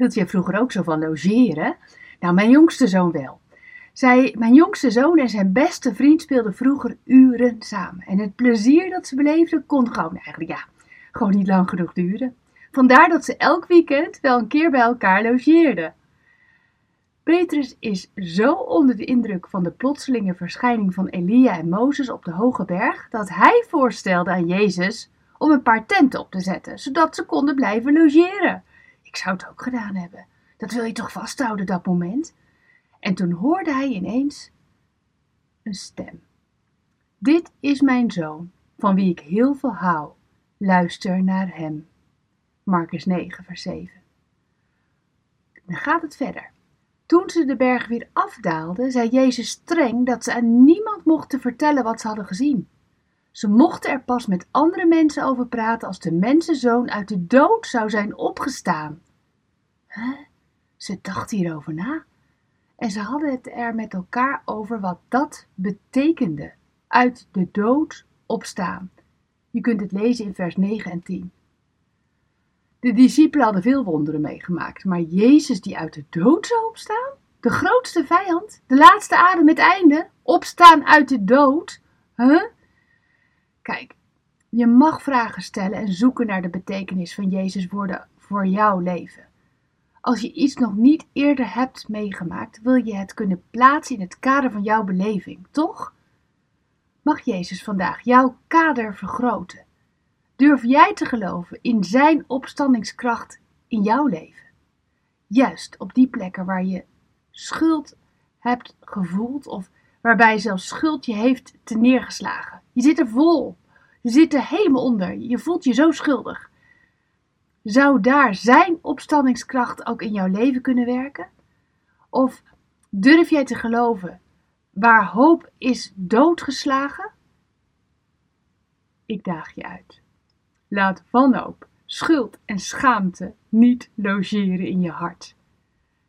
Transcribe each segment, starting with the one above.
Hield jij vroeger ook zo van logeren? Nou, mijn jongste zoon wel. Zij, mijn jongste zoon en zijn beste vriend speelden vroeger uren samen. En het plezier dat ze beleefden kon gewoon eigenlijk, ja, gewoon niet lang genoeg duren. Vandaar dat ze elk weekend wel een keer bij elkaar logeerden. Petrus is zo onder de indruk van de plotselinge verschijning van Elia en Mozes op de hoge berg dat hij voorstelde aan Jezus om een paar tenten op te zetten, zodat ze konden blijven logeren. Ik zou het ook gedaan hebben. Dat wil je toch vasthouden, dat moment? En toen hoorde hij ineens een stem. Dit is mijn zoon, van wie ik heel veel hou. Luister naar hem. Marcus 9, vers 7. Dan gaat het verder. Toen ze de berg weer afdaalden, zei Jezus streng dat ze aan niemand mochten vertellen wat ze hadden gezien. Ze mochten er pas met andere mensen over praten als de mensenzoon uit de dood zou zijn opgestaan. Huh? Ze dachten hierover na en ze hadden het er met elkaar over wat dat betekende. Uit de dood opstaan. Je kunt het lezen in vers 9 en 10. De discipelen hadden veel wonderen meegemaakt, maar Jezus die uit de dood zou opstaan? De grootste vijand, de laatste adem, het einde, opstaan uit de dood? Huh? Kijk, je mag vragen stellen en zoeken naar de betekenis van Jezus' woorden voor jouw leven. Als je iets nog niet eerder hebt meegemaakt, wil je het kunnen plaatsen in het kader van jouw beleving, toch? Mag Jezus vandaag jouw kader vergroten? Durf jij te geloven in Zijn opstandingskracht in jouw leven? Juist op die plekken waar je schuld hebt gevoeld of waarbij zelfs schuld je heeft te neergeslagen. Je zit er vol. Je zit er helemaal onder. Je voelt je zo schuldig. Zou daar zijn opstandingskracht ook in jouw leven kunnen werken? Of durf jij te geloven waar hoop is doodgeslagen? Ik daag je uit. Laat wanhoop, schuld en schaamte niet logeren in je hart.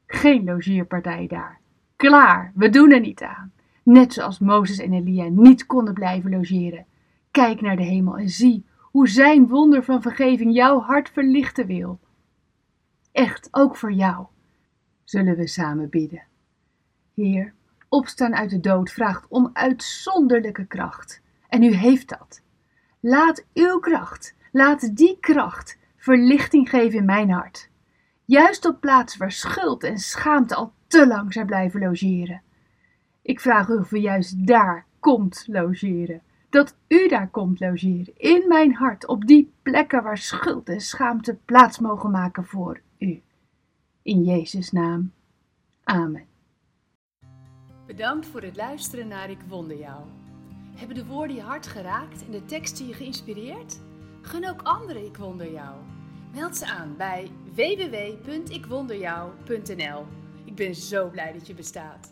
Geen logeerpartij daar. Klaar, we doen er niet aan. Net zoals Mozes en Elia niet konden blijven logeren. Kijk naar de hemel en zie hoe zijn wonder van vergeving jouw hart verlichten wil. Echt, ook voor jou. Zullen we samen bidden. Heer, opstaan uit de dood vraagt om uitzonderlijke kracht. En u heeft dat. Laat uw kracht, laat die kracht verlichting geven in mijn hart. Juist op plaatsen waar schuld en schaamte al te lang zijn blijven logeren. Ik vraag u of u juist daar komt logeren dat u daar komt logeren, in mijn hart, op die plekken waar schuld en schaamte plaats mogen maken voor u. In Jezus' naam. Amen. Bedankt voor het luisteren naar Ik Wonder Jou. Hebben de woorden je hart geraakt en de teksten je geïnspireerd? Gun ook anderen Ik Wonder Jou. Meld ze aan bij www.ikwonderjou.nl. Ik ben zo blij dat je bestaat.